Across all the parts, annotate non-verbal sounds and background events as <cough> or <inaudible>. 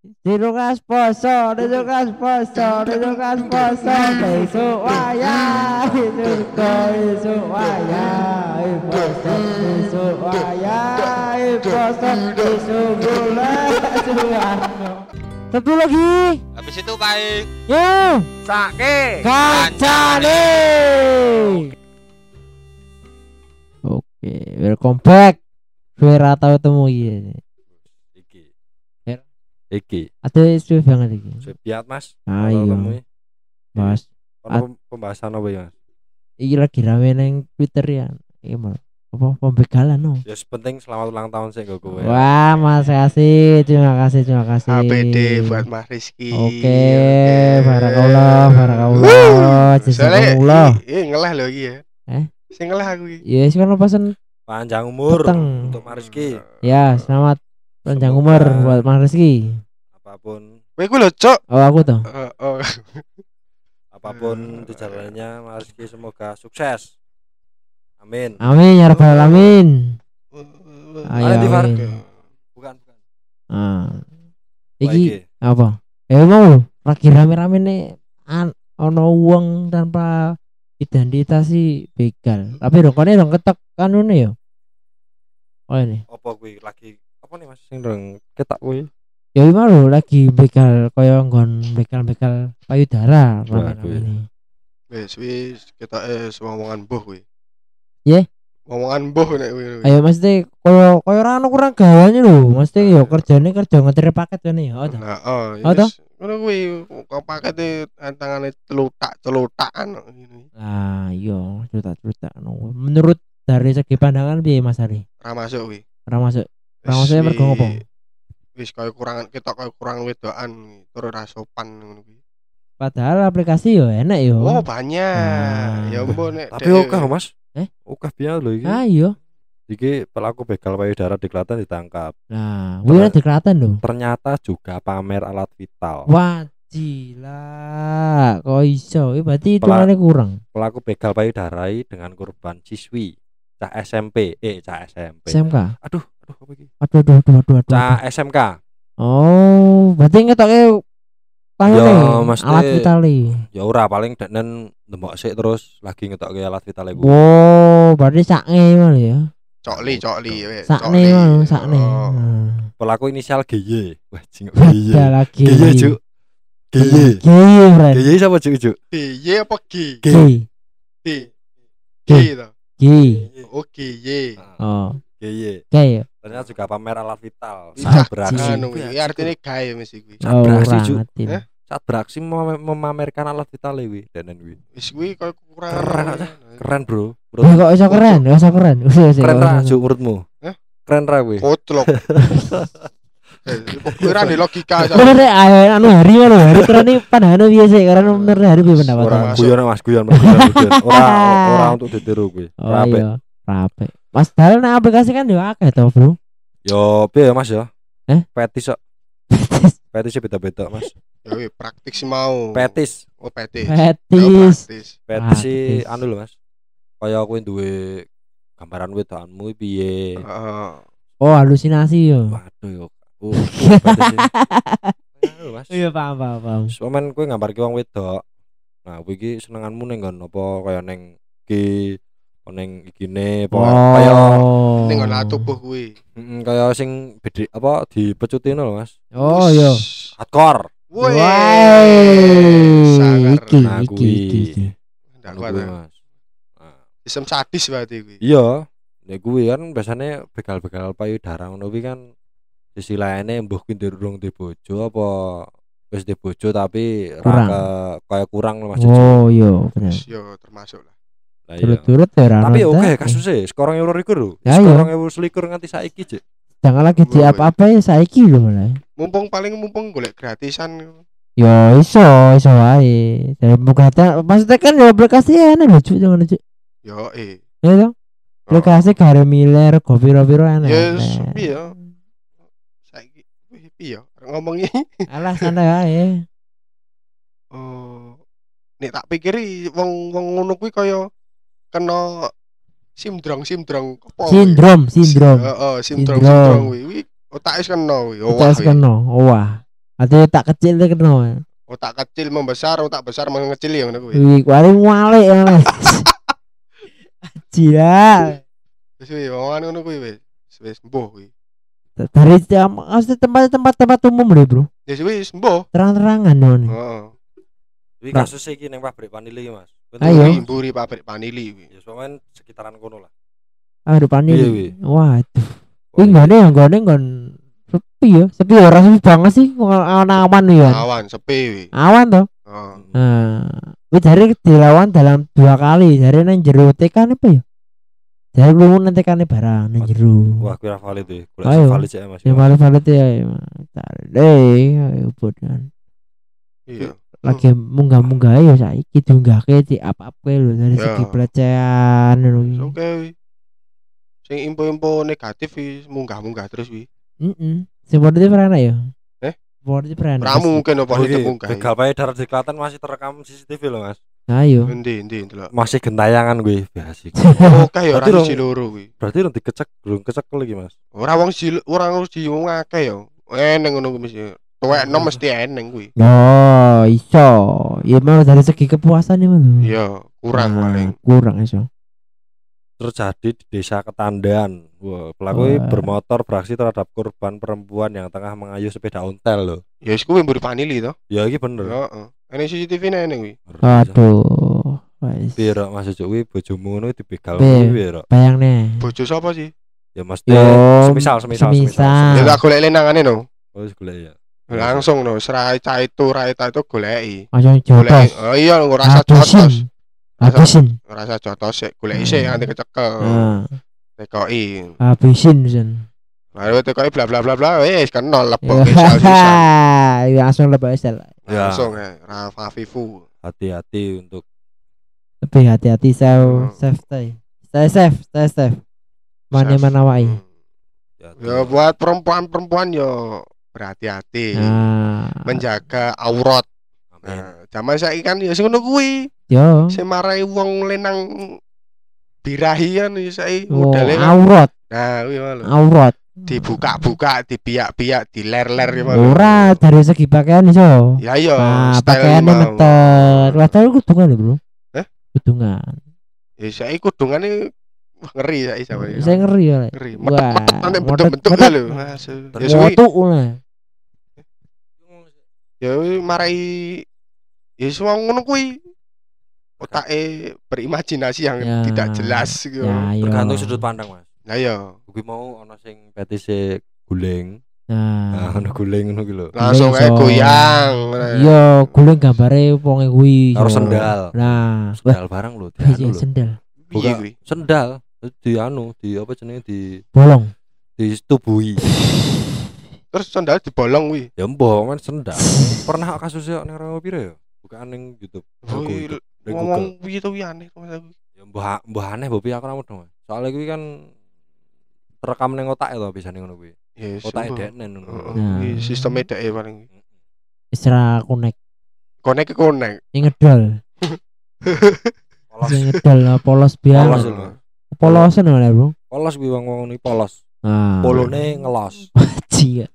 Dirukas poso, dirukas poso, dirukas poso, besok waya, surga besok waya, poso, besok waya, poso, besok bulan, suwarno. Satu lagi, Habis itu baik. yo, Sake. kancane. Oke, welcome back. Suara tahu temu iya. Iki. Ya. Ada isu banget iki. Sepiat Mas. Ah Kalau iya, temui. Mas. Ono pem- pembahasan apa ya? Mas? Iki lagi rame neng Twitter ya. Iki mal apa pembegalan no. Ya penting selamat ulang tahun sih gue. Wah, Mas kasih, terima kasih, terima kasih. APD buat Mas Rizky. Oke, barakallah, barakallah, Soalnya jazakumullah. ini ngelah loh iki ya. Eh? Sing ngelah aku iki. Ya, yes, kan pesan Panjang umur Peteng. untuk Mariski. ya, selamat panjang umur buat Mas Rizky. Apa pun Kowe ku lho, Cok. Oh, aku tuh. Eh, oh. <laughs> apa pun di jalannya Mariski semoga sukses. Amin. Amin ya rabbal alamin. Ayo, amin. Bukan bukan. Ah. Iki apa? Ya mau lagi rame-rame nih an ono uang tanpa identitasi begal. Tapi dong kone dong ketok kanune yo. Oh ini. Apa gue lagi apa nih Mas sing dong ketak gue. Ya iki mau lagi begal kaya nggon begal-begal payudara Wah, rame-rame kuwi. ini. Wis wis kita eh omongan mbuh kuwi. Ye? Omongan mbuh nek kuwi. Ayo mesti kaya kaya ora ono kurang gawanya lho. Mesti yo kerjane kerja ngetir paket kan ya. Oh. Nah, oh, yes. Ngono kuwi kok pakete tangane celutak-celutakan ngene. Nah, iya, cerita-cerita. No. Menurut dari segi pandangan piye Mas Ari? Ra masuk kuwi. Ora masuk. Wis, Ra maksudnya mergo ngopo? Wis kaya kurang kita kaya kurang wedokan terus ra sopan ngono kuwi. Padahal aplikasi yo enak yo. Oh, banyak. Ya mbok nek Tapi oke Mas. Eh? Oke biar loh iki. Ah iya. Iki pelaku begal payudara di Klaten ditangkap. Nah, wih ada kelihatan loh. Ternyata juga pamer alat vital. Wah, gila. Kok iso? Berarti Pela- hitungannya kurang. Pelaku begal payudara dengan korban siswi cah SMP, eh cah SMP. SMK. Aduh, aduh apa iki? Aduh, aduh, aduh, aduh, aduh. Cah aduh. SMK. Oh, berarti ngetoknya Ya, mesti- alat vitali. Ya ora paling deknen ndemok sik terus lagi ngetokke alat vital iku. Wow, berarti sakne malah ya. cokli cokli. Sakne cokli. malah, sakne. Oh. Nah. Pelaku inisial GY. Wah, jing Ada GY. lagi. GY, Cuk. GY. Gay, friend. GY siapa, Cuk, Cuk? G Y apa G? G. G G. G Y. Oh, GY. gay. Ternyata juga pamer alat vital. Iya, Saat beraksi. Anu kuwi artine gawe mesti kuwi. Saat Oh, beraksi. Eh? Saat beraksi mem- memamerkan alat vital wi dan wi. Wis kuwi kaya kurang. Keren aja. Keren, Bro. Wah, Bro. kok iso keren? Kok iso keren? Keren kok ra. Cuk, menurutmu? Hah? Keren ra wi. Kotlok. <laughs> Kira di logika. Bener deh, ayo, anu hari mana hari keren nih pandangan biasa karena bener hari pendapat. Ora masuk. guyon Mas, guyon Mas, guyon. guyon. <laughs> Ora ora untuk ditiru kuwi. Oh iya, rapi. Mas Dal nah aplikasi kan juga akeh toh, Bro. Yo, piye ya Mas ya? Eh? Petis kok. Petisnya beda-beda, Mas. Ya wih, praktik sih mau. Petis. Oh petis. Fetis. praktis. Petis sih Petis. anu lho, Mas. Kaya kowe duwe gambaran wedokanmu piye. Heeh. Oh, halusinasi yo. Waduh yo. Uh, petis. Anu, <laughs> Mas. Iya, paham, paham, paham. Somen kowe nggambarke wong wedok. Nah, kowe iki senenganmu ning nggon apa kaya ning iki ning ikine apa kaya Oh. Ning ngono tubuh kuwi. mm, kaya sing beda apa dipecutin lho, Mas. Oh, iya. Hardcore. Woi. Wah, Sangar. iki, iki, iki. Ndak kuat. Mas. Nah, Sistem sadis berarti kuwi. Iya, ya kuwi kan biasanya begal-begal payudara ngono kuwi kan sisi lainnya mbuh durung di bojo apa wis di bojo tapi ra Kurang. ke kaya kurang lho Mas. Oh, iya, bener. Yo termasuk lah. Iya. Turut-turut ya Tapi oke kasusnya sekarang euro likur lho. Ya, iya. Sekarang euro selikur nganti saiki Cek. Jangan lagi di Oh, apa-apa ya saiki lho malah. Mumpung paling mumpung golek gratisan. Yo iso, iso wae. Dan bukan maksudnya kan ya aplikasi enak lho, Cuk, jangan Cuk. Yo eh. Ya toh? Aplikasi gare miler, go piro-piro enak. Ya sepi ya. Saiki wih piye ya ngomongi. <laughs> Alah santai wae. Oh. Nek tak pikiri wong wong ngono kuwi kaya kena simdrong simdrong apa? kuwi? Sindrom, sindrom. Heeh, simdrong Sindrom. simdrong kuwi. Kuwi otak wis kena kuwi. Oh, wah, wis kena. Wah. Atau tak kecil deh kena. Otak kecil membesar, otak besar mengecil ya ngono kuwi. Wih, kuwi wale ya Mas. Aja. Wis wis omongan ngono kuwi wis. Wis sembuh kuwi. Dari maksudnya tempat-tempat tempat umum deh, Bro. Wis wis sembuh. Terang-terangan non. Heeh. Iki Nah. kasus iki ning pabrik vanili iki, Mas. Ayo. Mburi, pabrik vanili kuwi. Ya soalnya sekitaran kono lah. Ah, Iya, wi. Waduh. Wah, Wih, nggone ya, nggone ngon sepi ya. Sepi ya, ora sepi banget sih. Awan-awan ya. Awan sepi kuwi. Awan toh. Heeh. Nah, dari dilawan dalam dua kali. Dari nang jero tekan apa ya? Dari lu nang tekane barang nang jero. Wah, kira valid tuh. Sing valid sih, Mas. Ya malah valid ya. Deh, ayo bodan. Iya. Lagi munggah-munggah ya saiki diunggahke di apa-apa lho dari Ya. segi pelecehan ngono. Oke kuwi. Sing info-info negatif wis munggah-munggah terus kuwi. Heeh. Sing positif ora ya? Eh? Positif ora enak. Ramu mungkin apa iki munggah. begal payudara di Klaten masih terekam CCTV loh, Mas. Ayo. Endi endi delok. Masih gentayangan gue, <laughs> asik. Oke ya ora Berarti siji loro kuwi. Berarti udah dikecek, belum kecek lagi, Mas. Ora wong si ora wong si wong akeh ya. Eneng ngono kuwi mesti. Tuwekno mesti eneng kuwi. Oh, iso. Ya mau dari segi kepuasan ya Mas. Iya, kurang Nah, paling. Kurang iso. Terjadi di desa Ketandan. Wah, pelaku Wah. bermotor beraksi terhadap korban perempuan yang tengah mengayuh sepeda ontel loh. Ya wis kuwi mburi vanili to. Ya iki bener. Heeh. Ini CCTV ne eneng kuwi. Aduh. Wis. Piye rok Mas Ucuk kuwi bojomu ngono dibegal kuwi piye rok? Bayang nih. Bojo sapa sih? Ya mesti Yo, semisal semisal semisal. Ya tak golek lenangane no. Oh, golek ya. Langsung no, serai cah itu, rai itu Goleki. jotos. Oh iya, ora rasa jotos. Habisin. Habisin. Rasa jotos sik goleki sik Hmm. nganti kecekel. Nah, Tekoki. habisin Sen. Lalu tekoki bla bla bla bla wis kena Ya. <laughs> lebok. Ya, langsung lebih sel. Ya. Langsung ya, Rafa Vivu. Hati-hati untuk Lebih hati-hati saya Hmm. safe stay. Stay safe, stay safe. Mana mana wae. Ya buat perempuan-perempuan yo berhati-hati. Nah, Menjaga aurat. Nah, zaman saiki kan ya sing ngono kuwi. yo. Sing marai wong lenang birahi kan ya saiki Oh, kan. aurat, Nah, kuwi malu. aurat. Dibuka-buka, dibiak-biak, diler-ler ya malu. Ora dari segi pakaian iso. Ya iya, Nah, mau. meter. Padahal kudungan lho, Bro. Eh? Kudungan. Ya saiki kudungane wah ngeri saiki sama. Saya ngeri ya. Ngeri. Wah, Metek-metek nanti bentuk-bentuk lho. Mas. Ya suwi, lah. ya kuwi marai ya wong ngono kuwi otake berimajinasi yang Ya. tidak jelas gitu. Ya, yo. Tergantung sudut pandang, Mas. Nah ya, Kuwi mau ana sing petise guling. Nah. <laughs> Nah, ono guling ngono ki lho. langsung ae iso. goyang. Iya, guling gambare wonge kuwi. Karo iso. sendal. Nah, Sendal barang lho, iya sendal. Piye Buka. kuwi? Sendal di anu, di apa jenenge di Bolong. disetubuhi. Terus sandal dibolong kuwi. Ya mbok men sendal. Pernah kasusnya ning Rawa piro ya? Bukan ning YouTube. Oh, iya, Ngomong piye to kuwi aneh. Ya mbah mbah aneh piye aku ora mudeng. Mas. Soalnya kuwi kan terekam ning otak to bisa ning ngono kuwi. Ya Otake sembuh. dekne ngono. Nah. kuwi sistem medake paling. Isra kunek. Konek ke konek. <laughs> Sing ngedol. Polos. Sing ngedol lah, polos Polos biar. lho. Polosan mana, Bro? Polos wong-wong iki polos. Nah. Polone ngelos. Cia.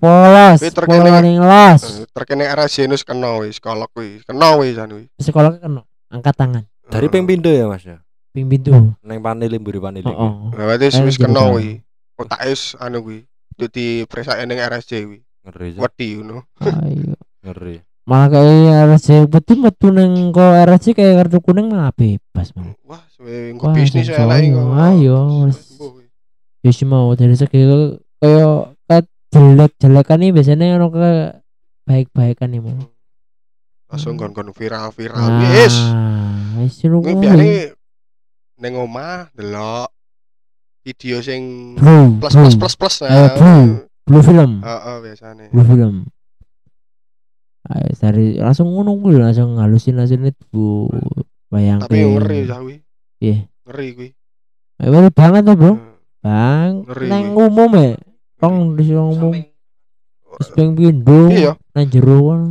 Polos. Kuwi terkene- Polone ngelos. Eh, Terkene RSC nus kena wis kolok kuwi. Kena wis anu kuwi. Sekolah kena angkat tangan. Dari ping pindho ya Mas ya. Ping pintu. Ning panili mburi panili. Oh, oh. Nah, berarti wis kena kan. kuwi. Otake wis anu kuwi. Itu dipersake ning RSC kuwi. Ngeri. Wedi ngono. Ayo. Ngeri. Malah kayak RSC betul metu neng ko RSC kayak kartu kuning malah bebas man. Wah, suwe Wah, engko bisnis elek sono. kok. Ayo, kuwi. Ya sih mau dari segi kayak kayak jelek jelekan nih biasanya ono ke baik baikan nih mau. Langsung kon-kon viral-viral. Nah, Wis. wis lu Kuwi biasane ning omah delok video sing plus plus plus plus. Bro. Blue film. Heeh, biasane. Blue film. Ayo dari langsung ngono kuwi langsung halusinasi bu bayang Tapi ngeri ya kuwi. Iya. Ngeri kuwi. Ayo ngeri banget tuh bro. Heeh. Bang, Ngeri nang umum ya. Tong di sing umum. Wis ping pindho. Iya. Nang jero kan.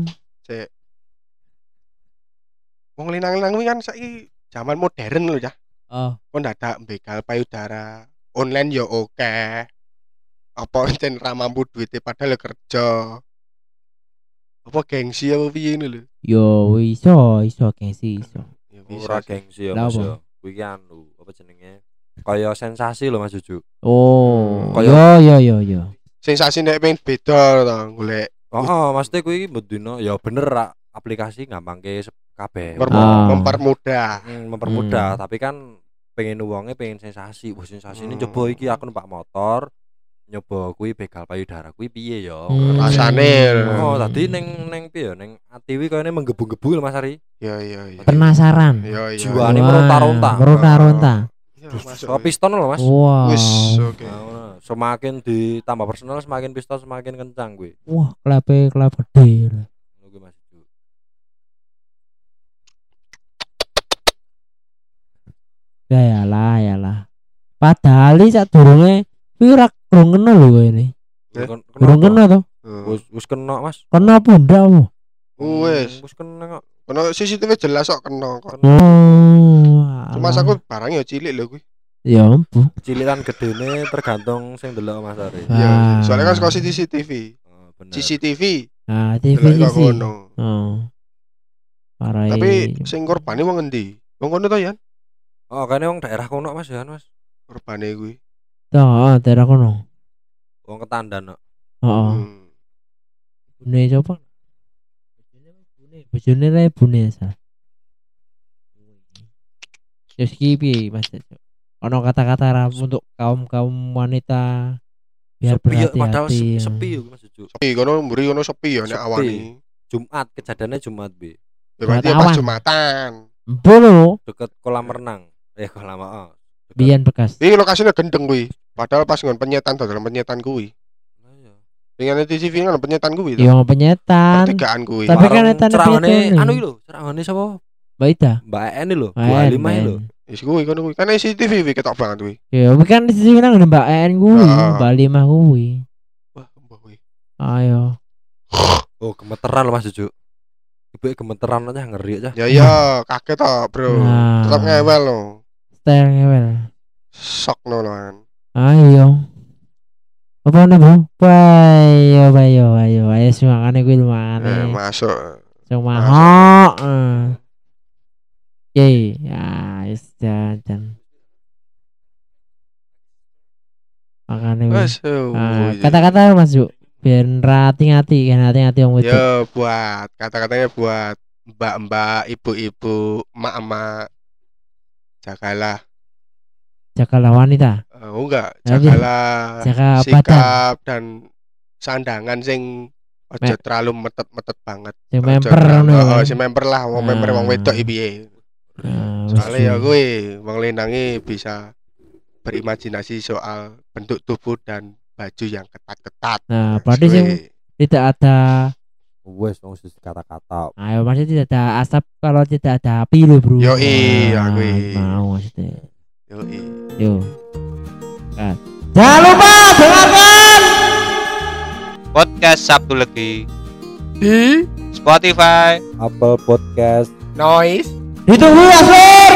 Wong linang-linang kuwi kan saiki zaman modern lho ya. Oh, Kok dadak begal payudara. Online ya oke. Apa <laughs> jen ra mampu duitnya padahal ya kerja. Apa gengsi apa piye ini lho. Yo iso iso gengsi iso. Ya ora gengsi ya Mas apa? ya. Kuwi anu, apa jenenge? Kaya sensasi lho Mas Juju. Oh, Hmm, yo yo yo yo. Sensasi nek pengen beda to golek Oh, maksudnya kuwi bedino ya bener ra, aplikasi gampangke se- kabeh. Ah. mempermudah. Hmm, mempermudah, Hmm. tapi kan pengen uangnya pengen sensasi. Wah, sensasi ini Hmm. coba iki aku numpak motor, nyoba kuwi begal payudara kuwi piye ya. Hmm. Rasane. Oh, tadi neng neng piye neng atiwi kayaknya menggebu-gebu lho Mas Ari. Ya ya ya. Penasaran. Ya ya. Jiwa. Wah, ini Wah, meronta-ronta. Meronta-ronta. Ya, masuk. Oh, piston lho Mas. Wow. Wis oke. Nah, semakin ditambah personal semakin piston semakin kencang kuwi. Wah, kuwi Mas Juju. Ya ya lah ya lah. Padahal iki sak durunge kuwi kurang kena lho kowe ini. Kenapa? kena to. Hmm. Wis wis kena Mas. Kena pundak? Wis. Wis kena kok. Kono CCTV jelas kok kena kok. Oh. Cuma aku barang ya cilik lho kuwi. ya ampun. Cililan gedene tergantung sing delok Mas Ari. Ah. Ya, soalnya kan sekolah CCTV. Oh, bener. CCTV. Nah, TV sih. kono. Oh. Parah. Tapi sing korbane wong endi? Wong kono to ya? Oh, kayaknya wong daerah kono Mas ya, Mas. Korbane kuwi. Tuh, daerah kono. Wong ketandan kok. Heeh. Hmm. Bune coba. Bojone re bune sa. Terus ki piye Mas? Ono kata-kata ra untuk kaum-kaum wanita biar sepi ya, padahal berhati-hati. se- sepi ya Mas Juju. Sepi kono mburi kono sepi ya nek Sepi. awan iki. Jumat kejadiannya Jumat bi Ya berarti Jumat pas awan. Jumatan. Lho, deket kolam renang. Eh kolam oh. Biyen bekas. Iki lokasinya gendeng kuwi. Padahal pas ngon penyetan to dalam penyetan kuwi. Iya. Dengan TV kan penyetan kuwi to. Yo penyetan. Pertigaan kuwi. Tapi kan cerangane piye anu lho, cerangane sapa? Mbak Ida. Mbak En lho, Halimah iki lho. men. Wis kuwi kono kuwi. Kan CCTV kuwi ketok banget kuwi. Ya, tapi kan di sini nang Mbak En kuwi, Ah. Mbak Lima kuwi. Wah, mbah kuwi. Ayo. Oh, gemeteran loh Mas Juju. Ibu gemeteran aja ngeri aja. Ya ya, kaget to, Bro. Nah. Tetap ngewel lo. Style ngewel. Sok no kan. Ayo. Apa nih bro? Bayo, bayo, bayo, ayo semangatnya gue Eh, lumayan. masuk. Cuma masuk. ho. Oke, ya, jangan. Makanya gue. Oh, Ah, iya. Kata-kata masuk. Biar hati-hati kan hati-hati yang itu. Ya buat kata-katanya buat mbak-mbak, ibu-ibu, emak-emak. Jagalah. Jagalah wanita. Eh, oh enggak, Tapi, jagalah Jaga badan. sikap dan sandangan sing ojo Me- terlalu metet-metet banget. Si terlalu- ngono. Ya. si memper lah, wong memper wong Ah. wedok iki piye. Ah, Soalnya ya gue wong lenangi bisa berimajinasi soal bentuk tubuh dan baju yang ketat-ketat. Nah, Wes, berarti sing tidak ada Wes wong wis kata-kata. Ayo maksudnya tidak ada asap kalau tidak ada api loh bro. Yoi, Nah, aku i. Mau maksudnya. Yoi. Yo. Kan. Jangan lupa dengarkan. podcast Sabtu Legi Di Spotify Apple Podcast noise Ditunggu ya, Bro.